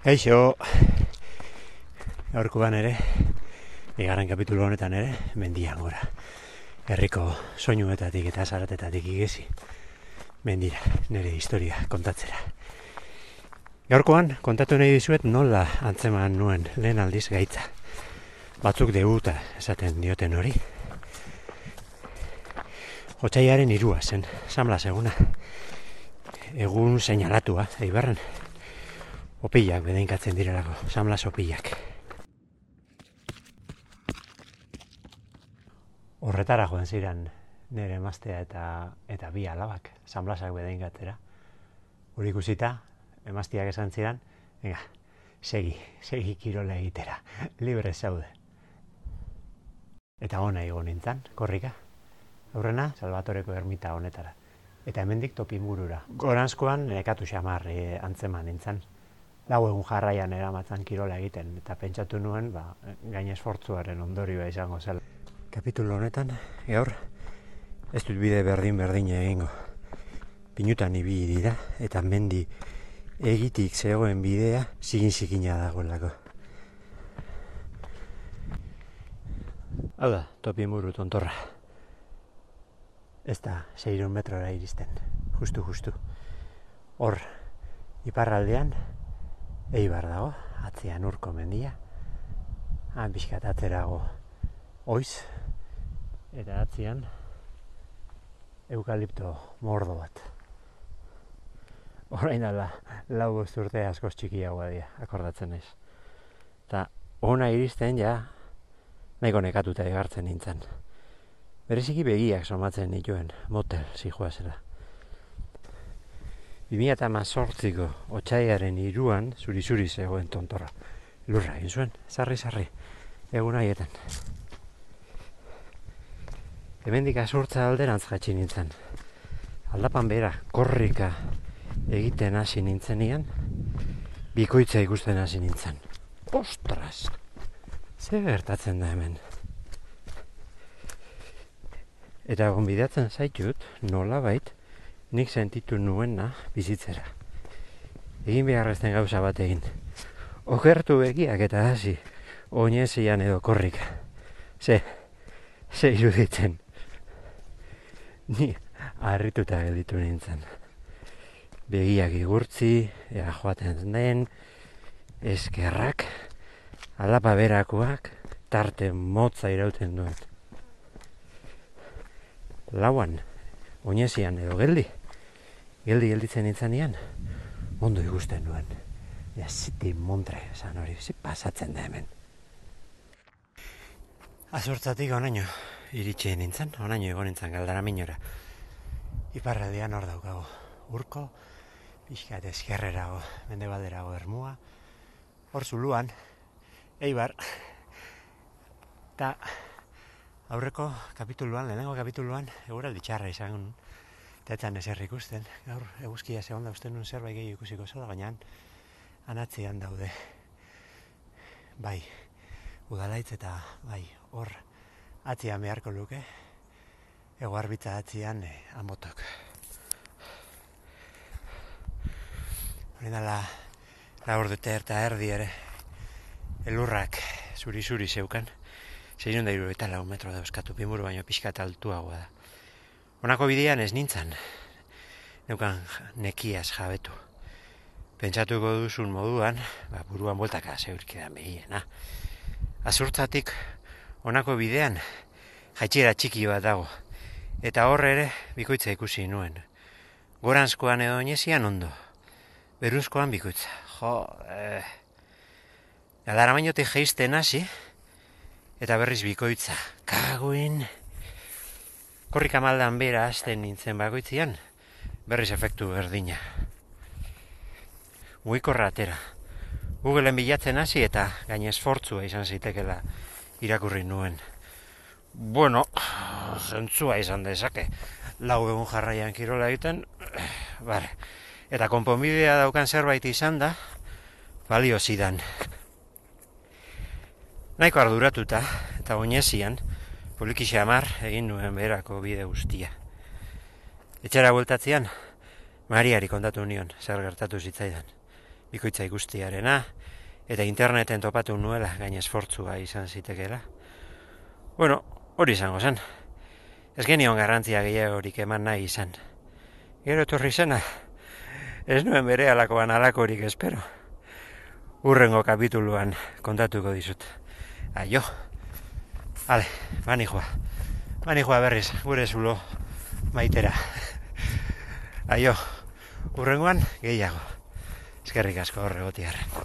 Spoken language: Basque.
Eixo, gaurkoan ere, egarren kapitulu honetan ere, mendian gora. Herriko soinuetatik eta zaratetatik igezi, mendira, nire historia kontatzera. Gaurkoan, kontatu nahi dizuet nola antzeman nuen lehen aldiz gaitza. Batzuk deguta esaten dioten hori. Hotzaiaren irua zen, samla seguna. Egun seinalatua, eibarren. Opilak bedeinkatzen direlako, samlas opilak. Horretara joan ziren nire emaztea eta eta bi alabak, samlasak bedeinkatzera. Hori ikusita, emaztiak esan ziren, venga, segi, segi kirola egitera, libre zaude. Eta ona igo nintzen, korrika. Aurrena, Salvatoreko ermita honetara. Eta hemendik topingurura. Goranzkoan nekatu xamar e, antzeman nintzen. Lau egun jarraian eramatzen kirola egiten. Eta pentsatu nuen, ba, gain esfortzuaren ondorioa izango zela. Kapitulo honetan, gaur, ez dut bide berdin-berdin egingo. Pinutan ibili dira, eta mendi egitik zegoen bidea zigin-zigina dagoelako. Hau da, topi muru tontorra. Ez da, seiron metrora iristen. Justu, justu. Hor, iparraldean, eibar dago, atzean urko mendia. Han pixkat atzerago oiz, eta atzean eukalipto mordo bat. Horain dala, lau urte askoz txikiagoa dira, akordatzen naiz. Eta ona iristen ja, nahiko nekatuta egartzen nintzen. Bereziki begiak somatzen nituen, motel, zijoa zela. 2008ko otxaiaren iruan, zuri-zuri zegoen tontorra. Lurra egin zuen, sarri-sarri, egun haietan. Hemendik azurtza alderantz jatxi nintzen. Aldapan bera, korrika egiten hasi nintzenian, bikoitza ikusten hasi nintzen. Ostras! Ze gertatzen da hemen? Eta gonbidatzen zaitut, nola bait, nik sentitu nuena bizitzera. Egin beharrezten gauza bat egin. Okertu begiak eta hasi, oinezian edo korrika. Ze, ze iruditzen. Ni harrituta gelditu nintzen. Begiak igurtzi, ea joaten den, eskerrak, alapa berakoak, tarte motza irauten duen. Lauan, oinezian edo geldi, geldi gelditzen nintzanean, ondo ikusten duen. Ja, ziti montre, esan hori, zi pasatzen da hemen. Azurtzatik onaino, iritsi nintzen, onaino egon nintzen galdara minora. Iparraldean hor daukago, urko, pixka eta eskerrerago, mende balderago ermua, hor zuluan, eibar, eta aurreko kapituluan, lehenengo kapituluan, eguraldi txarra izan, eta etzan ezer ikusten, gaur eguzkia zegoen da uste nun zerbait gehi ikusiko zela, baina anatzean daude, bai, udalaitz eta bai, hor atzian beharko luke, ego arbitza atzian eh, amotok. Hori dala, laur dute eta erdi ere, elurrak zuri-zuri zeukan, zeirun da eta lau metro dauzkatu, pimuru baino pixka altuagoa da. Honako bidean ez nintzen, neukan nekiaz jabetu. Pentsatuko duzun moduan, ba, buruan bueltaka zeurkidan behiena. Azurtzatik, honako bidean, jaitxera txiki bat dago. Eta horre ere, bikoitza ikusi nuen. Goranzkoan edo inezian ondo. Beruzkoan bikoitza. Jo, eh... Adara mainote geizten hasi, eta berriz bikoitza. Kaguin... Korrika maldan bera hasten nintzen bakoitzian, berriz efektu berdina. Muikorra atera. Googleen bilatzen hasi eta gain esfortzua izan zitekela irakurri nuen. Bueno, zentzua izan dezake. Lau egun jarraian kirola egiten, bare. Eta konponbidea daukan zerbait izan da, balio zidan. Naiko arduratuta, eta oinezian, poliki xamar egin nuen berako bide guztia. Etxera bueltatzean, Mariari kontatu nion, zer gertatu zitzaidan. bikoitza ikustiarena, eta interneten topatu nuela gain esfortzua izan zitekeela. Bueno, hori izango zen. Ez genion garrantzia gehiagorik eman nahi izan. Gero etorri zena, ez nuen bere alakoan alakorik espero. Urrengo kapituluan kontatuko dizut. Aio. Ale, bani joa. Bani berriz, gure zulo maitera. Aio, urrengoan gehiago. Eskerrik asko horregotiarren.